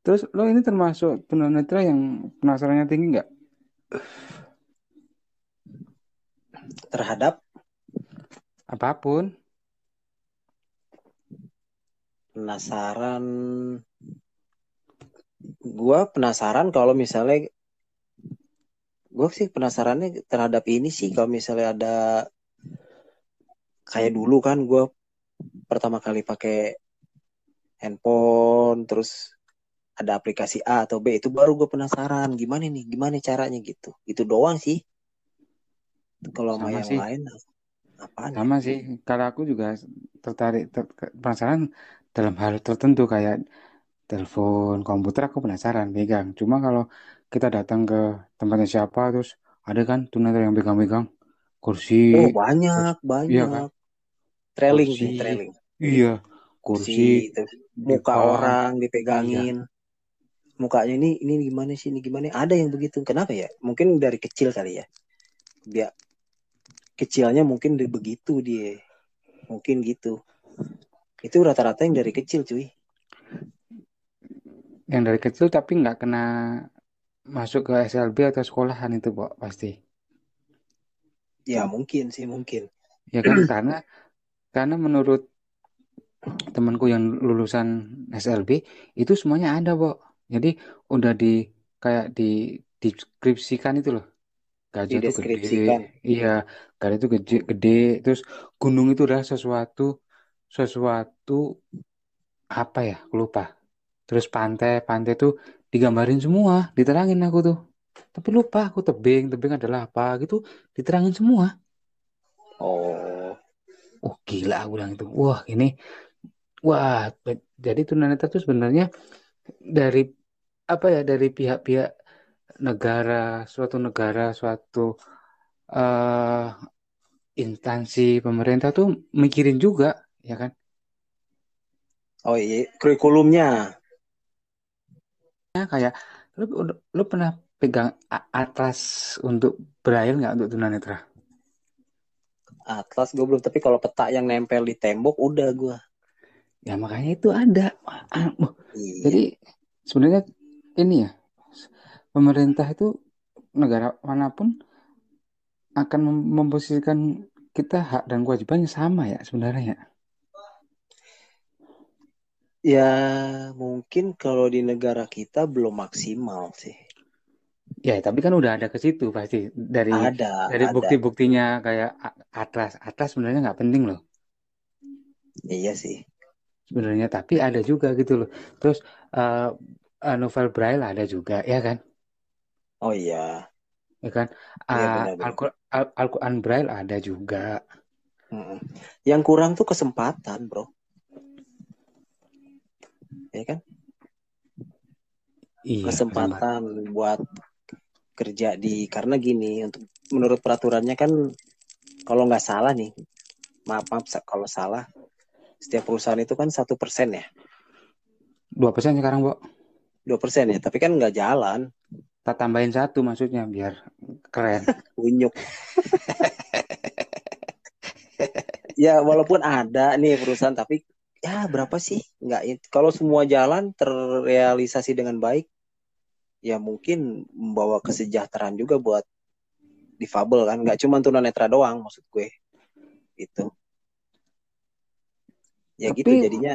Terus lo ini termasuk tunanetra yang penasarannya tinggi nggak? terhadap Apa pun. penasaran gua penasaran kalau misalnya gue sih penasarannya terhadap ini sih kalau misalnya ada kayak dulu kan gue pertama kali pakai handphone terus ada aplikasi A atau B itu baru gue penasaran gimana nih gimana caranya gitu. Itu doang sih. Kalau sama Sama yang sih. lain apaan ya? Sama sih. Kalau aku juga tertarik, ter- penasaran dalam hal tertentu kayak telepon, komputer aku penasaran pegang. Cuma kalau kita datang ke tempatnya siapa terus ada kan tunanetra yang pegang-pegang kursi, oh terus banyak iya kan, banyak. Trailing kursi, sih trailing. Iya, kursi kursi, muka orang iya. Mukanya ini ini gimana sih ini gimana? Ada yang begitu. Kenapa ya? Mungkin dari kecil kali ya. Biar kecilnya mungkin dari begitu dia. Mungkin gitu. Itu rata-rata yang dari kecil cuy. Yang dari kecil tapi nggak kena masuk ke SLB atau sekolahan itu, Pak, pasti. ya mungkin sih mungkin. Ya kan, karena karena menurut temanku yang lulusan SLB itu semuanya ada, Pak. Jadi udah di kayak di deskripsikan itu loh. Gajah tuh gede, dideskripsikan iya, gajah itu gede, gede. Terus gunung itu adalah sesuatu, sesuatu apa ya, aku lupa. Terus pantai, pantai tuh digambarin semua, diterangin aku tuh. Tapi lupa aku tebing, tebing adalah apa gitu, diterangin semua. oh Oh gila aku bilang itu. Wah ini, wah be- jadi tunanetra itu sebenarnya dari apa ya, dari pihak-pihak negara, suatu negara, suatu eh instansi pemerintah tuh mikirin juga, ya kan? oh iya kurikulumnya Ya, kayak lu, lu pernah pegang atlas untuk braille nggak untuk tunanetra? atlas gue belum tapi kalau peta yang nempel di tembok udah gue Ya makanya itu ada. Ah, wah, iya Jadi sebenarnya ini ya, pemerintah itu negara mana pun akan mem- memposisikan kita hak dan kewajibannya sama ya sebenarnya ya. ya mungkin kalau di negara kita belum maksimal sih. Ya tapi kan udah ada ke situ pasti. Dari ada dari ada. bukti-buktinya kayak atlas atlas sebenarnya nggak penting loh. Iya sih. Sebenarnya tapi ada juga gitu loh. Terus eh, eh, novel braille ada juga ya kan, oh iya ya kan. iya Ah, benar-benar Al-Qur- Al- Al-Quran braille ada juga. Yang kurang tuh kesempatan bro ya kan Iya, kesempatan. kesempatan buat kerja di karena gini untuk menurut peraturannya kan kalau nggak salah nih maaf maaf kalau salah setiap perusahaan itu kan satu persen ya Dua persen sekarang, Bo. Dua persen ya tapi kan nggak jalan. Tak tambahin satu maksudnya biar keren. unyuk. Ya walaupun ada nih perusahaan tapi ya berapa sih? Nggak kalau semua jalan terrealisasi dengan baik ya mungkin membawa kesejahteraan juga buat difabel kan. Nggak cuma tunanetra doang maksud gue. Itu ya gitu Tapi jadinya.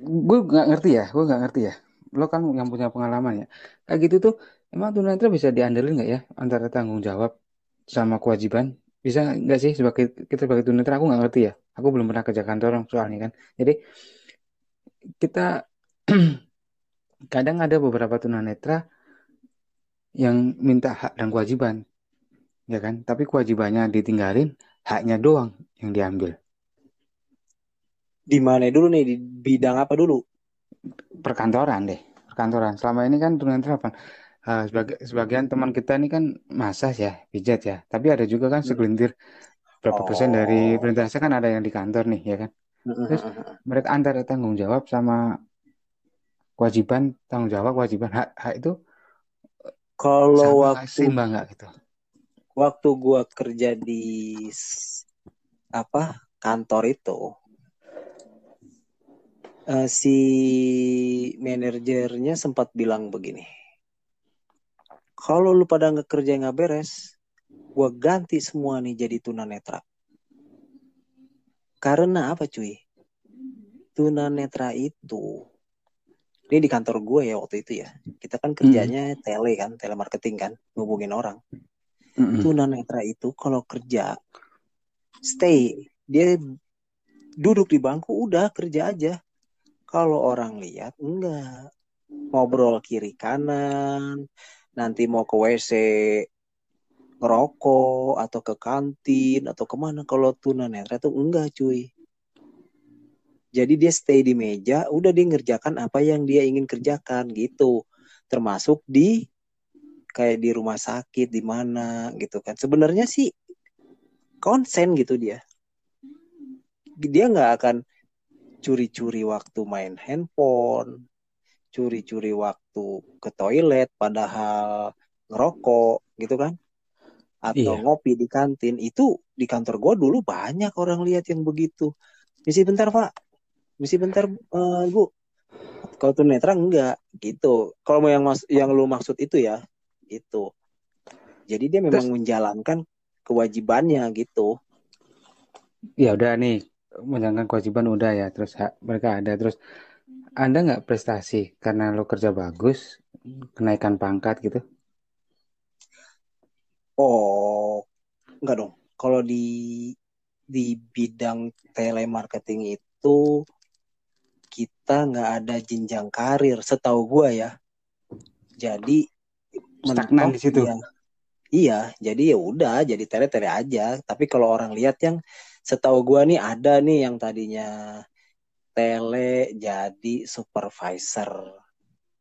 gue nggak ngerti ya, gue nggak ngerti ya. Lo kan yang punya pengalaman ya. Kayak gitu tuh, emang tunanetra bisa diandelin nggak ya antara tanggung jawab sama kewajiban? Bisa nggak sih sebagai kita sebagai tunanetra? Aku nggak ngerti ya. Aku belum pernah kerja kantor soalnya kan. Jadi kita kadang ada beberapa tunanetra yang minta hak dan kewajiban, ya kan? Tapi kewajibannya ditinggalin, haknya doang yang diambil. di mana dulu nih di bidang apa dulu Perkantoran deh, perkantoran. Selama ini kan tunanetra apa? Eh, sebagai sebagian teman kita ini kan masas ya, pijat ya. Tapi ada juga kan segelintir berapa persen dari oh perintah saya kan ada yang di kantor nih, ya kan? Terus mereka antara tanggung jawab sama kewajiban, tanggung jawab, kewajiban, hak, hak itu kalau sama waktu seimbang nggak gitu? waktu gua kerja di apa kantor itu eh, si manajernya sempat bilang begini kalau lu pada nggak kerja nggak beres gue ganti semua nih jadi tunanetra karena apa cuy? Tunanetra itu ini di kantor gue ya waktu itu ya kita kan kerjanya tele kan telemarketing kan ngubungin orang. Mm-mm. tunanetra itu kalau kerja stay dia duduk di bangku udah kerja aja kalau orang lihat enggak. Ngobrol kiri kanan nanti mau ke WC ngerokok atau ke kantin atau ke mana. Kalau tunanetra itu enggak cuy. Jadi dia stay di meja udah dia ngerjakan apa yang dia ingin kerjakan gitu. Termasuk di kayak di rumah sakit di mana gitu kan. Sebenarnya sih konsen gitu dia. Dia nggak akan curi-curi waktu main handphone curi-curi waktu ke toilet padahal ngerokok gitu kan? Atau Iya. ngopi di kantin. Itu di kantor gue dulu banyak orang lihat yang begitu. Misi bentar pak. Misi bentar eh, bu kalau tunanetra enggak gitu. Kalau mau yang mas yang lu maksud itu ya itu jadi dia memang menjalankan kewajibannya gitu. Ya udah nih menjalankan kewajiban udah ya terus hak mereka ada. Terus Anda nggak prestasi karena lo kerja bagus kenaikan pangkat gitu? Oh enggak dong. Kalau di di bidang telemarketing itu kita nggak ada jenjang karir setahu gua ya. Jadi Stagnan di situ. ya iya jadi ya udah jadi tele tele aja. Tapi kalau orang lihat yang setahu gua nih ada nih yang tadinya tele jadi supervisor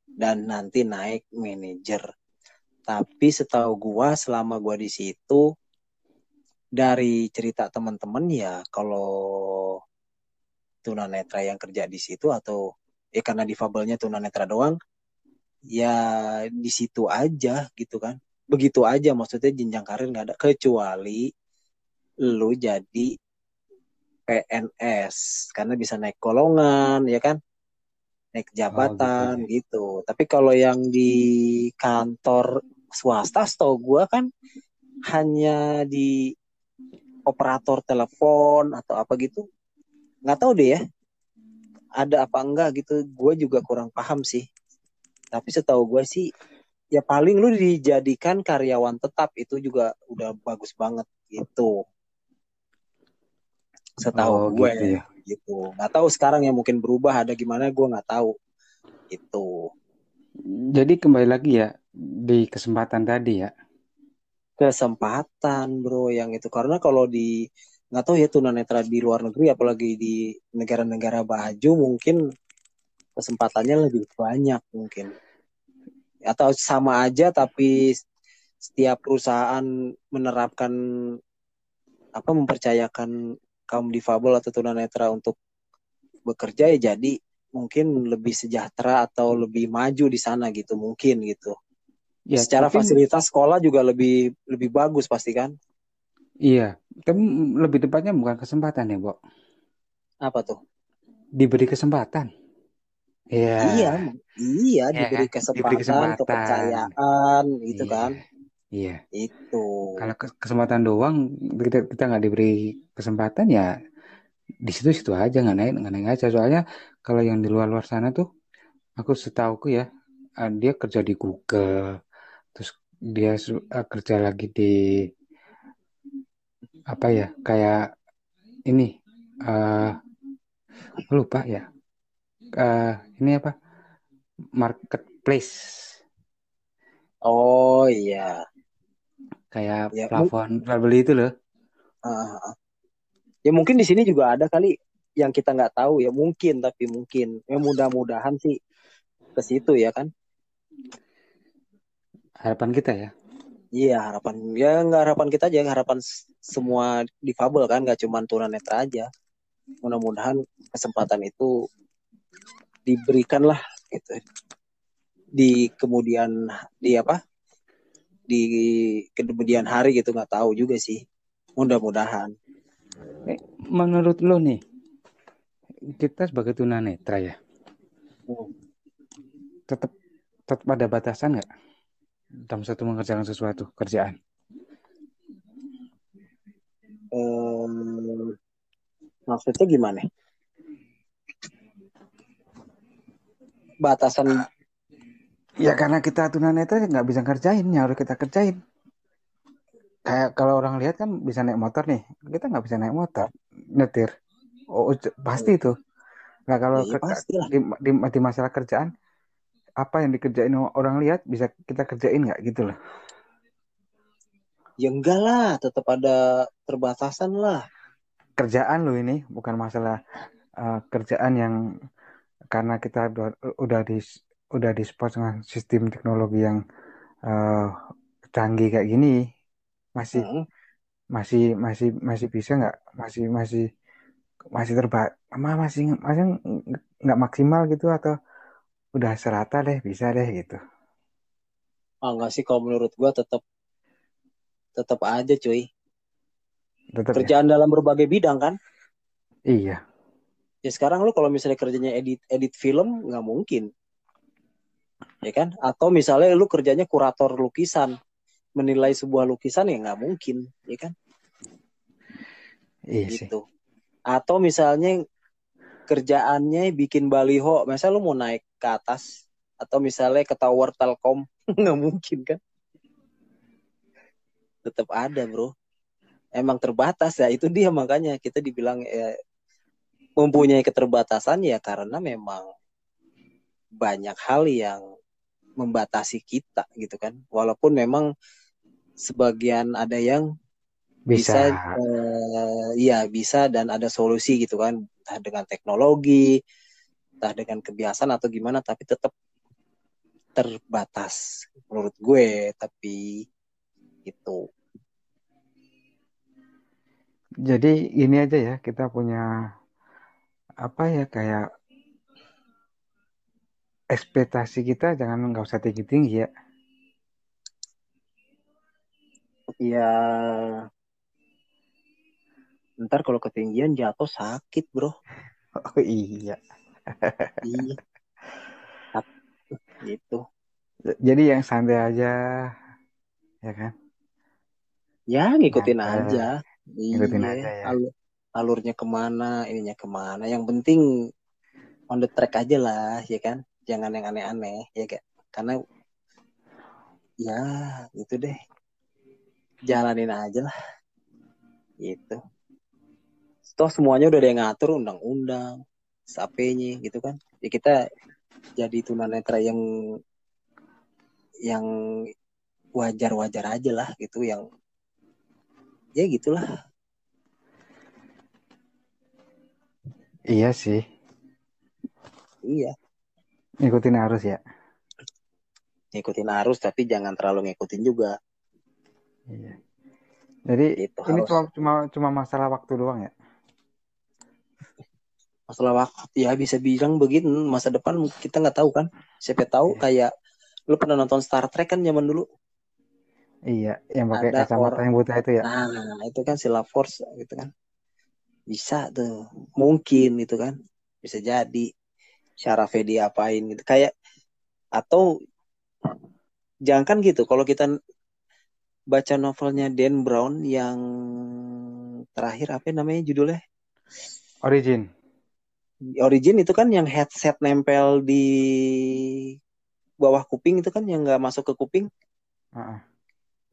dan nanti naik manajer tapi setahu gua selama gua di situ dari cerita teman-teman ya kalau tunanetra yang kerja di situ atau ya karena difabelnya tunanetra doang ya di situ aja gitu kan. Begitu aja maksudnya jenjang karir nggak ada kecuali lu jadi PNS karena bisa naik golongan ya kan? Naik jabatan gitu, tapi kalau yang di kantor swasta setahu gua kan hanya di operator telepon atau apa gitu nggak tahu deh ya. Ada apa enggak gitu gue juga kurang paham sih. Tapi setahu gue sih ya paling lu dijadikan karyawan tetap itu juga udah bagus banget gitu setahu Oh, gue gitu ya. gitu. Nggak tahu sekarang ya mungkin berubah ada gimana gue nggak tahu. Itu Jadi kembali lagi ya di kesempatan tadi ya. kesempatan bro yang itu. Karena kalau di nggak tahu ya tunanetra di luar negeri apalagi di negara-negara baju mungkin kesempatannya lebih banyak mungkin. Atau sama aja tapi setiap perusahaan menerapkan apa mempercayakan kaum difabel atau tunanetra untuk bekerja ya jadi mungkin lebih sejahtera atau lebih maju di sana gitu mungkin gitu Ya, secara tapi- fasilitas sekolah juga lebih lebih bagus pasti kan Iya, tapi lebih tepatnya bukan kesempatan ya, Bo. apa tuh Diberi kesempatan. Iya. iya iya Iya diberi kan? kesempatan, Diberi kesempatan. kepercayaan gitu Iya. kan Iya. itu. Kalau ke- kesempatan doang kita kita nggak diberi kesempatan ya di situ situ aja nggak naik nggak naik aja. Soalnya kalau yang di luar luar sana tuh aku setauku ya eh, dia kerja di Google terus dia eh, kerja lagi di apa ya kayak ini eh lupa ya. Eh ini apa? Marketplace. Oh iya kayak Ya, plafon beli itu loh. Ah. ya mungkin di sini juga ada kali yang kita nggak tahu ya mungkin tapi mungkin. Ya mudah-mudahan sih ke situ ya kan? Harapan kita ya? Iya harapan ya nggak harapan kita aja harapan semua difabel kan nggak cuma tunanetra aja. Mudah-mudahan kesempatan itu diberikan lah gitu. Di kemudian di apa di kemudian hari gitu nggak tahu juga sih mudah-mudahan Eh, menurut lo nih, kita sebagai tunanetra ya, Hmm. tetap tetap ada batasan nggak dalam satu mengerjakan sesuatu kerjaan? Um, maksudnya gimana? Batasan Ya karena kita tunanetra nggak bisa kerjain, yang harus kita kerjain. Kayak kalau orang lihat kan bisa naik motor nih, kita nggak bisa naik motor, nyetir. Oh, pasti itu. Nah kalau Ya, ya di, di, di masalah kerjaan, apa yang dikerjain orang lihat bisa kita kerjain nggak gitu loh. Ya enggak lah, tetap ada terbatasan lah. Kerjaan lo ini bukan masalah uh, kerjaan yang karena kita udah, udah di udah di support dengan sistem teknologi yang uh, canggih kayak gini masih Hmm. masih masih masih bisa nggak masih masih masih terba ma- masih masih nggak maksimal gitu atau udah serata deh bisa deh gitu Ah enggak sih kalau menurut gua tetap tetap aja cuy. tetap ya Kerjaan dalam berbagai bidang kan. iya Ya sekarang lu kalau misalnya kerjanya edit edit film nggak mungkin. Ya kan? Atau misalnya lu kerjanya kurator lukisan, menilai sebuah lukisan ya nggak mungkin, ya kan? iya sih Gitu. Atau misalnya kerjaannya bikin baliho, misalnya lu mau naik ke atas atau misalnya ke tower Telkom, nggak mungkin kan? Tetap ada, Bro. Emang terbatas ya, itu dia makanya kita dibilang ya, mempunyai keterbatasan ya karena memang banyak hal yang membatasi kita gitu kan. Walaupun memang sebagian ada yang bisa bisa. eh, iya bisa dan ada solusi gitu kan. Entah dengan teknologi entah dengan kebiasaan atau gimana tapi tetap terbatas menurut gue tapi itu jadi ini aja ya kita punya apa ya kayak ekspektasi kita jangan nggak usah tinggi tinggi ya. Ya ntar kalau ketinggian jatuh sakit bro. Oh iya. Iya. Gitu. Jadi yang santai aja ya kan? Ya ngikutin Nyantai. aja. Ngikutin iya. aja ya. alur- alurnya ke mana ininya ke mana. Yang penting on the track aja lah ya kan jangan yang aneh-aneh ya kan karena ya gitu deh. Jalanin aja lah. Gitu. Toh semuanya udah ada yang ngatur undang-undang SAP-nya gitu kan. Ya kita jadi tunanetra yang yang wajar-wajar aja lah gitu yang ya gitulah. Iya sih. Iya ngikutin arus ya? Ngikutin arus tapi jangan terlalu ngikutin juga. Iya. Jadi Itu ini harus. cuma cuma masalah waktu doang ya? Masalah waktu ya bisa bilang begitu masa depan kita nggak tahu kan? Siapa tahu Iya. kayak lu pernah nonton Star Trek kan zaman dulu? Iya yang pakai kacamata yang buta itu ya? Nah itu kan si Love Force gitu kan. Bisa tuh. Mungkin itu kan. Bisa jadi syarafnya diapain gitu kayak atau jangan kan gitu kalau kita baca novelnya Dan Brown yang terakhir apa namanya judulnya origin Origin itu kan yang headset nempel di bawah kuping itu kan yang nggak masuk ke kuping. Heeh.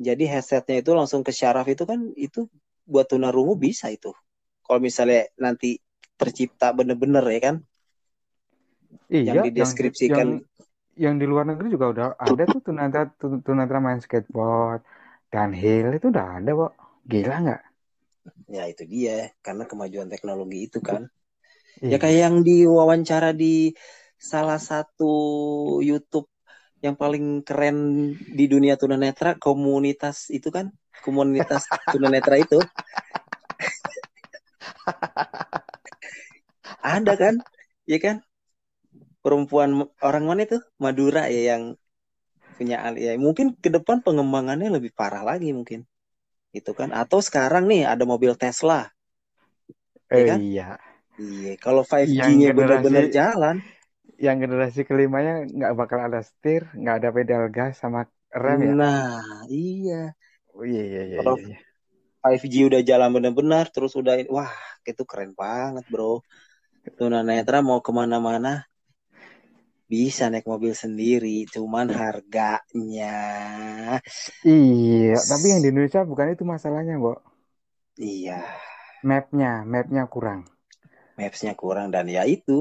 Jadi headsetnya itu langsung ke syaraf itu kan itu buat tunarungu bisa itu. Kalau misalnya nanti tercipta bener-bener ya kan, iya yang dideskripsikan. yang, yang di luar negeri juga udah ada tuh tunanetra tu- tunanetra main skateboard. Downhill itu udah ada kok gila nggak? Ya itu dia. Karena kemajuan teknologi itu kan. Iya. Ya kayak yang diwawancara di salah satu YouTube yang paling keren di dunia tunanetra komunitas itu kan? Komunitas tunanetra itu. Ada kan? Ya kan perempuan orang mana itu Madura ya yang punya al- ya mungkin ke depan pengembangannya lebih parah lagi mungkin itu kan atau sekarang nih ada mobil Tesla Eh, kan? iya iya kalau Yang 5G-nya generasi- benar-benar jalan yang generasi kelimanya nggak bakal ada setir, nggak ada pedal gas sama rem ya. Nah, iya. Oh, iya iya iya Kalau iya. iya. 5G udah jalan bener-benar, terus udah, wah, itu keren banget, bro. Tunanetra mau ke mana-mana, bisa naik mobil sendiri, cuman harganya, Iya, tapi yang di Indonesia bukan itu masalahnya, Bo. iya, Mapnya, mapnya kurang. mapsnya kurang dan ya itu,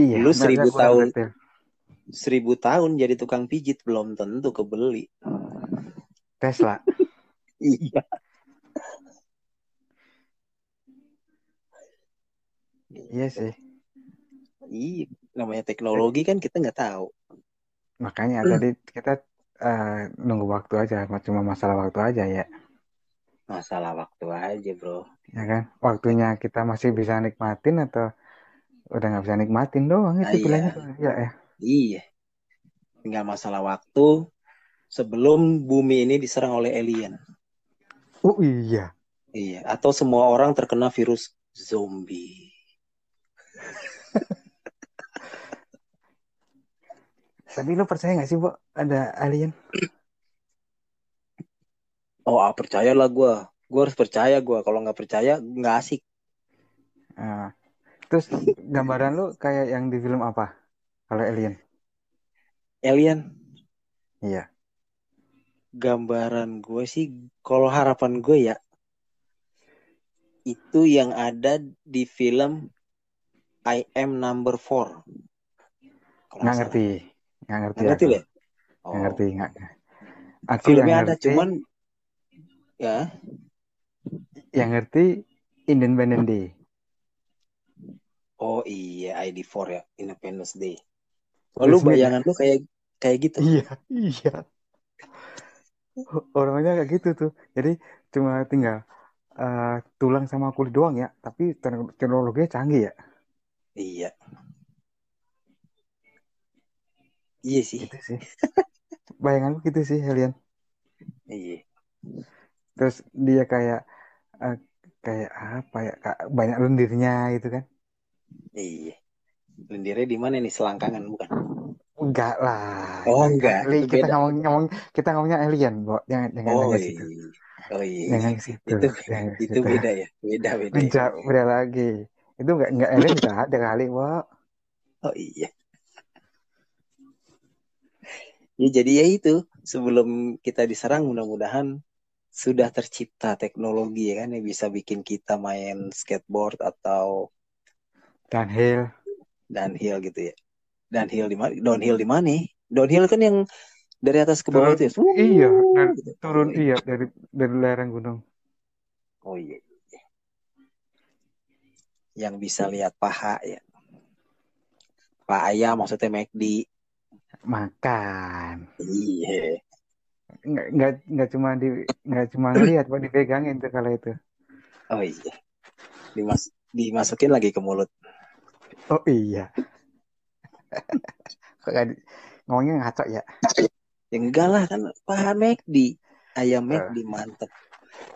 Iya, lu seribu tahun, detail. seribu tahun jadi tukang pijit belum tentu kebeli. Tesla. Iya. Iya sih. Iya, namanya teknologi kan kita nggak tahu. Makanya tadi kita eh, nunggu waktu aja, cuma masalah waktu aja ya. Masalah waktu aja, bro. Ya kan? Waktunya kita masih bisa nikmatin atau udah nggak bisa nikmatin doang Nah, itu pilihannya iya. Ya, ya. Iya. Tinggal masalah waktu sebelum bumi ini diserang oleh alien. Oh iya. Iya, atau semua orang terkena virus zombie. Tapi lo percaya nggak sih, Bo, ada alien? Oh, ah, percayalah gue. Gue harus percaya gue. Kalau nggak percaya, nggak asik. Nah, terus gambaran lo kayak yang di film apa? Kalau alien? Alien, Iya. gambaran gue sih, kalau harapan gue ya, itu yang ada di film I Am Number Four. Nggak ngerti. Nggak ngerti Nggak ngerti aku. deh. Nggak Oh, ngerti. Nggak. Aku yang filmnya ada, ngerti, cuman ya, yang ngerti Independent Day. oh iya ID4 ya, Independence Day. Oh, Will lu Smith ya? bayangan lu kayak kayak gitu. Iya, iya. Orangnya kayak gitu tuh. Jadi cuma tinggal eh, tulang sama kulit doang ya. Tapi te- teknologinya canggih ya. Iya, iya sih. Gitu sih. Bayanganku gitu sih, alien. Iya. Terus dia kayak eh, kayak apa ya? Kak, banyak lendirnya gitu kan. Iya. Lendirnya di mana nih? Selangkangan bukan? Enggak lah. Oh, enggak. Itu kita beda. ngomong ngomong kita ngomongnya alien, Bo. Jangan jangan Oh jangan iya. situ. Oh iya. Jangan situ. Itu Jangan itu situ. beda ya. Beda beda ya. Beda, beda lagi. Itu enggak enggak alien juga ada kali, Bo. Oh iya. Ya jadi ya itu. Sebelum kita diserang mudah-mudahan sudah tercipta teknologi ya kan yang bisa bikin kita main skateboard atau Downhill. downhill gitu ya. Downhill di mana? Downhill di mana? Downhill kan yang dari atas ke bawah Turun, itu ya. Wuh, iya, dari, gitu. turun iya. iya dari dari lereng gunung. Oh iya. Yang bisa lihat paha ya. Pak ayam maksudnya McD. Makan. Iya. Nggak nggak nggak cuma di nggak cuma ngelihat, Pak, dipegangin tuh kalau itu. Oh iya. Dimas dimasukin lagi ke mulut. Oh iya. Di- ngomongnya ngaco ya? Ya enggak lah kan paha McD. Ayam Eh, McD mantep.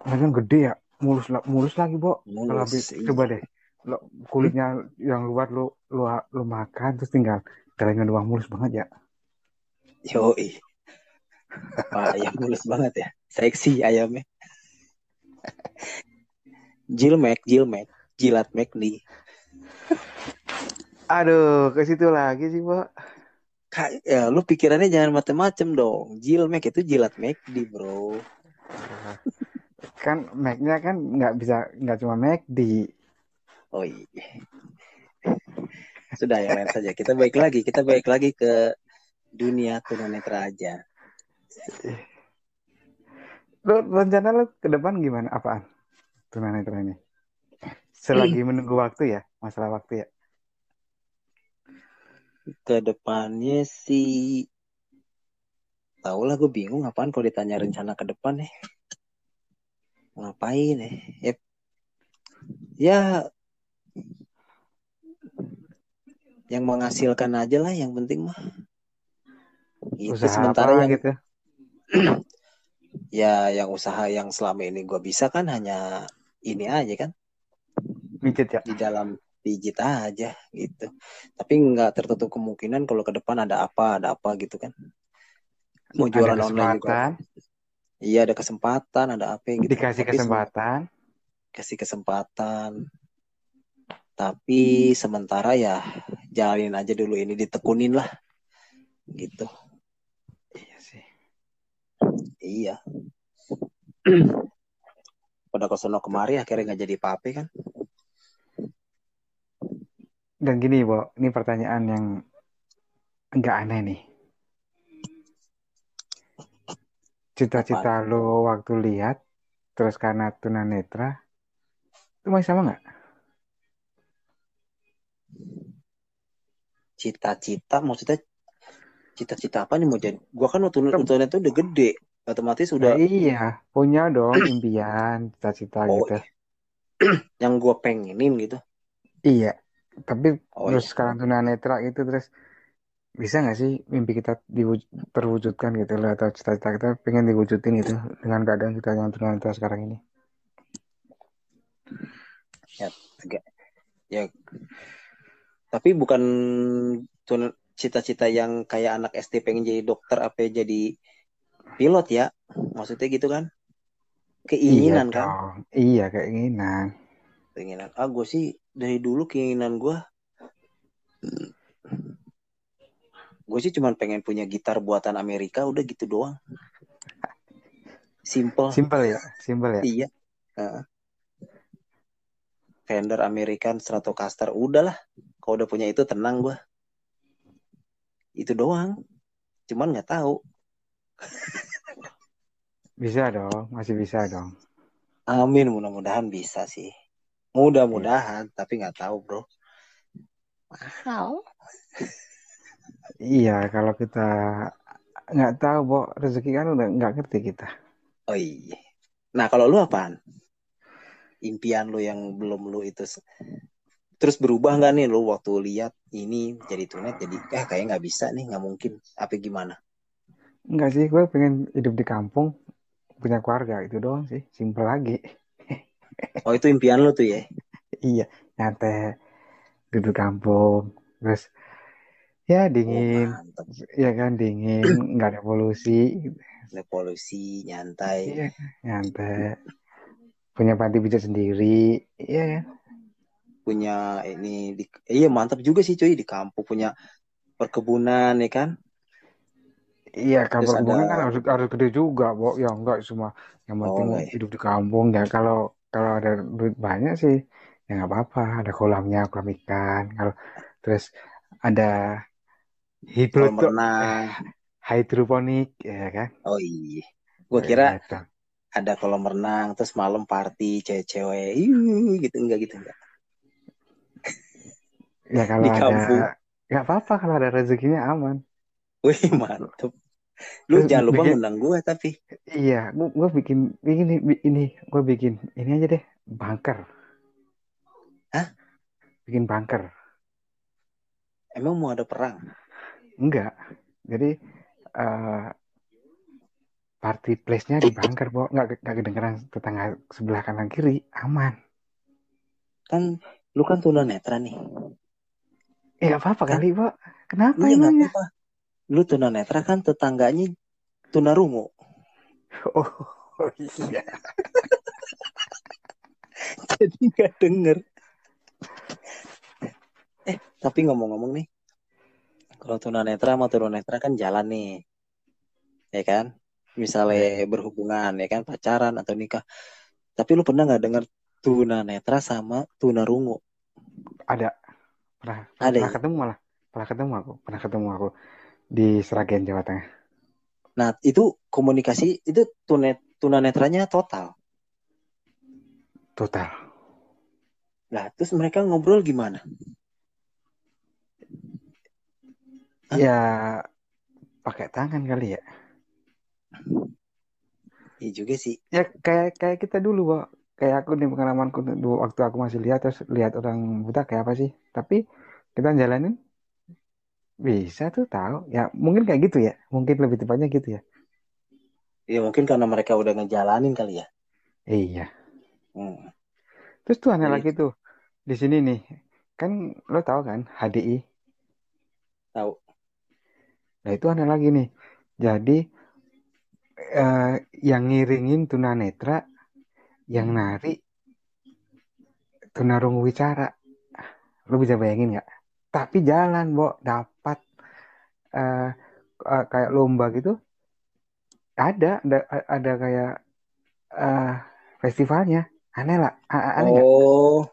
lagian gede ya, mulus la- mulus lagi, Bo. Kalau Mulus. habis Iya. coba deh, lo kulitnya yang luar lu lu lu makan terus tinggal kalengnya doang mulus banget ya. Yoi. Pak ayam mulus banget ya. Seksi ayamnya. Jilmek, jilmek, jilat McD. Aduh, ke situ lagi sih, Bo. Kak, ya lu pikirannya jangan macem-macem dong. Jilmek itu jilat McD, bro. Kan Mac-nya kan nggak bisa nggak cuma McD. Oh iya. Sudah yang lain saja. Kita baik lagi. Kita baik lagi ke dunia tunanetra aja. Lo rencana lo ke depan gimana? Apaan? Tunanetra ini. Selagi menunggu waktu ya, masalah waktu ya. Ke depannya sih tahu lah gue bingung apaan kalau ditanya rencana ke depan ya. Ngapain ya? Ya, ya yang menghasilkan aja lah yang penting mah. Itu Usaha sementara apa yang gitu. ya yang usaha yang selama ini gue bisa kan hanya ini aja kan. Micet ya. di dalam pijit aja gitu. Tapi nggak tertutup kemungkinan kalau ke depan ada apa ada apa gitu kan. Mau Ada jualan online juga. iya ada kesempatan ada apa gitu. Dikasih tapi sem- kesempatan, kasih kesempatan. Tapi sementara ya jalanin aja dulu ini ditekunin lah. Gitu. Iya. Pada kesono kemari akhirnya nggak jadi apa-apa kan? Dan gini, Bo, ini pertanyaan yang enggak aneh nih. Cita-cita lo waktu lihat, terus karena tunanetra, itu masih sama nggak? cita-cita maksudnya cita-cita apa nih mau jadi? Gua kan waktu itu udah gede otomatis Nah, udah iya, punya dong impian, cita-cita oh gitu. yang gua pengenin gitu Iya, tapi oh terus iya sekarang tunanetra itu terus bisa nggak sih mimpi kita diwujud, terwujudkan gitu loh atau cita-cita kita pengen diwujudin gitu dengan keadaan kita yang tunanetra sekarang ini? ya agak ya tapi bukan cita-cita yang kayak anak SD pengen jadi dokter apa jadi pilot ya. Maksudnya gitu kan. Iya keinginan kan. dong, iya keinginan. keinginan. Ah gue sih dari dulu keinginan gue gue sih cuman pengen punya gitar buatan Amerika udah gitu doang. Simple. Simpel ya, simpel ya. iya. Heeh. Fender American Stratocaster udahlah. Kalau udah punya itu tenang gue itu doang. Cuman nggak tahu Bisa dong, masih bisa dong. amin mudah-mudahan bisa sih. Iya. mudah-mudahan tapi nggak tahu bro. Mahal Iya, kalau kita nggak tahu, Bo, rezeki kan udah nggak ngerti kita. oh iya. Nah kalau lu apaan? Impian lu yang belum lu itu terus berubah nggak nih? Lu waktu lihat ini jadi tunet jadi eh kayak nggak bisa nih nggak mungkin. Apa gimana Enggak sih, gue pengen hidup di kampung, punya keluarga, itu doang sih, simpel lagi. oh itu impian lu tuh ya? Iya, nyantai, duduk kampung, terus ya oh dingin, mantep. ya kan dingin, nggak ada polusi, ada polusi nyantai. Iya, nyantai, punya panti pijat sendiri, iya. Kan? punya ini di, iya mantap juga sih cuy di kampung punya perkebunan ya kan Iya, kampung ada hubungan kan harus harus gede juga, Bo. Ya enggak cuma yang oh penting ya hidup di kampung ya. Kalau kalau ada duit banyak sih ya nggak apa-apa. Ada kolamnya, kolam ikan. Kalau terus ada hidro renang hidroponik ya kan? oh iya gua kira Gitu. ada kolam renang terus malam party cewek-cewek gitu enggak gitu enggak Ya kalau di ada kampung nggak apa-apa kalau ada rezekinya aman. wih mantep lu jangan lupa bikin ngundang gua tapi iya, gua, gua bikin bikin ini, ini gua bikin ini aja deh, bunker. Hah? Bikin bunker. emang mau ada perang Enggak. Jadi eh party place-nya di bunker, Bo. Nggak, nggak kedengeran tetangga sebelah kanan kiri. Aman. kan lu kan tunanetra nih Eh, nggak apa-apa kan kali, Bo. Kenapa iya emangnya? Lu tunanetra kan tetangganya tunarungu. Oh, iya. jadi nggak denger. Eh tapi ngomong-ngomong nih. Kalau tunanetra sama tunanetra kan jalan nih. Ya kan? Misalnya Iya. berhubungan ya kan? Pacaran atau nikah. Tapi lu pernah nggak dengar tunanetra sama tunarungu? Ada. Pernah, pernah, ada pernah ya? ketemu malah. Pernah ketemu aku. Pernah ketemu aku di Seragen, Jawa Tengah. nah itu komunikasi itu tunet tunanetranya total Total. Nah, terus mereka ngobrol gimana? Hah? Ya, pakai tangan kali ya. Iya juga sih. Ya, kayak kayak kita dulu, Bo. Kayak aku nih pengalamanku dulu waktu aku masih lihat terus lihat orang buta kayak apa sih. Tapi kita jalanin Bisa tuh tahu. Ya mungkin kayak gitu ya. Mungkin lebih tepatnya gitu ya. Ya mungkin karena mereka udah ngejalanin kali ya. Iya. Hmm. Terus tuh aneh Jadi lagi tuh. Di sini nih. kan lo tahu kan HDI Tahu. nah itu ada lagi nih jadi eh, yang ngiringin tunanetra yang nari tunarungu wicara lo bisa bayangin nggak tapi jalan bo. Dapat eh, eh, kayak lomba gitu. Ada ada ada kayak eh, festivalnya. Aneh lah. A- aneh Oh.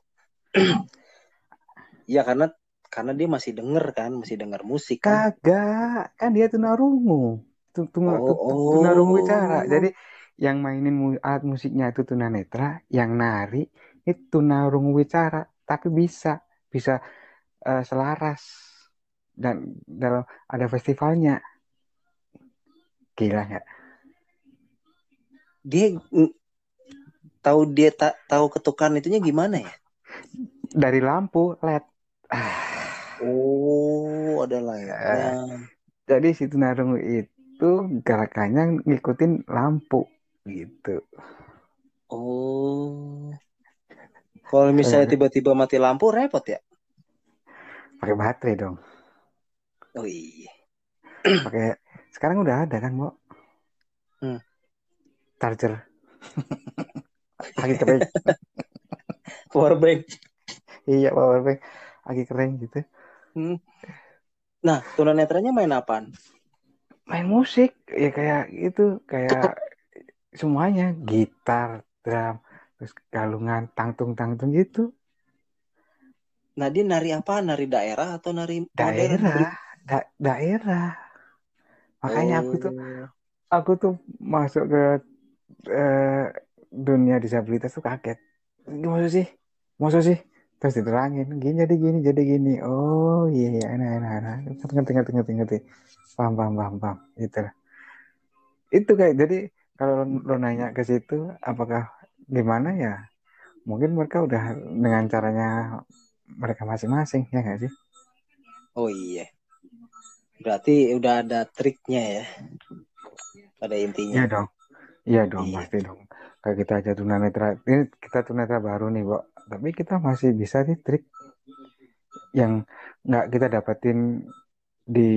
Iya karena karena dia masih denger kan, masih denger musik kan. kagak. Kan dia tunarungu. Tu- tu- Oh, oh. tunarungu wicara jadi yang mainin alat musiknya itu tunanetra yang nari itu tunarungu wicara tapi bisa bisa eh, selaras dan dalam ada festivalnya gila nggak Dia tahu dia tak tahu ketukan itunya gimana ya? dari lampu LED Oh, ada eh, layarnya. jadi si tunarungu itu gerakannya ngikutin lampu gitu Oh. Kalau misalnya Eh, tiba-tiba mati lampu repot ya? Pakai baterai dong. Oh iya. pakai sekarang udah ada kan Bo Hmm. charger. Lagi kering Powerbank. iya power bank. Lagi kering gitu. Hmm. Nah, tunanetranya main apaan? main musik. Ya kayak itu kayak semuanya. Gitar drum terus galungan tangtung tangtung gitu Nah, dia nari apa? Nari daerah atau nari modern? daerah. Da- daerah. Makanya aku tuh Oh. aku tuh masuk ke eh, dunia disabilitas tuh kaget. Gimana sih? Maksud sih? Terus diterangin gini jadi gini jadi gini. Oh iya iya enak enak enak. Ngerti ngerti ngerti ngerti paham paham paham paham. Itu lah. itu kayak jadi kalau lo nanya ke situ apakah gimana? Ya mungkin mereka udah dengan caranya mereka masing-masing ya nggak sih Oh iya. Berarti udah ada triknya ya pada iya intinya. dong iya dong Iya. pasti dong kayak kita aja tunanetra ini kita tunanetra baru nih Bo tapi kita masih bisa nih trik yang nggak kita dapetin di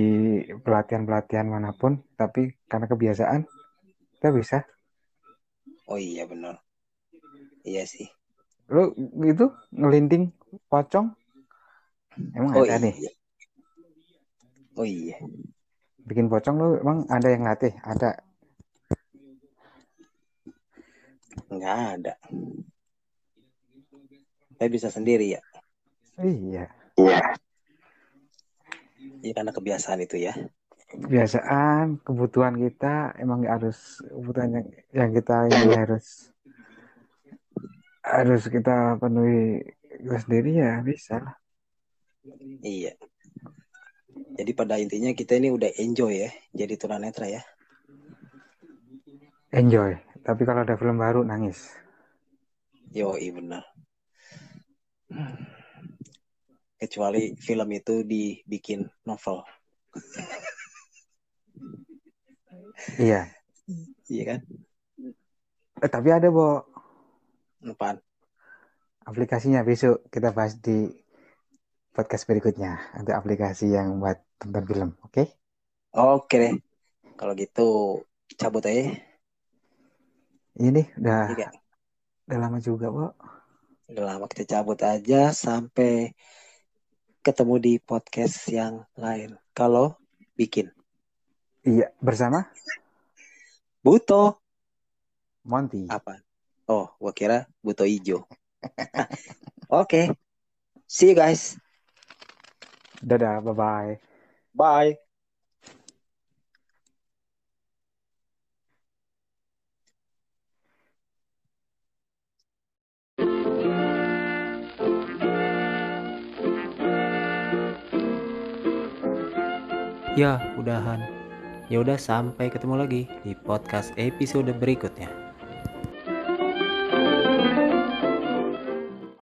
pelatihan-pelatihan mana pun tapi karena kebiasaan kita bisa Oh iya benar. Iya sih. lo itu ngelinting pocong emang Oh ada nih iya. Oh iya. bikin pocong lo emang ada yang latih ada Nggak ada. Saya bisa sendiri ya. iya Ya karena kebiasaan itu ya. kebiasaan kebutuhan kita emang nggak harus kebutuhan yang, yang kita ini harus harus kita penuhi kita sendiri ya bisa lah Iya. Jadi pada intinya kita ini udah enjoy ya. Jadi tunanetra ya. enjoy tapi kalau ada film baru nangis Yo, iya benar. Kecuali film itu dibikin novel. iya Iya kan? eh, tapi ada Bo Apaan? Aplikasinya besok kita bahas di podcast berikutnya untuk aplikasi yang buat tonton film oke Oke deh. Kalau gitu cabut aja. ini udah Iya, Kak. udah lama juga Bo Udah lama kita cabut aja sampai ketemu di podcast yang lain. Kalau bikin. iya bersama Buto Monty apa? Oh, gua kira buto hijau. Oke. See you guys. dadah bye bye Bye. Ya, udahan. Ya udah sampai ketemu lagi di podcast episode berikutnya.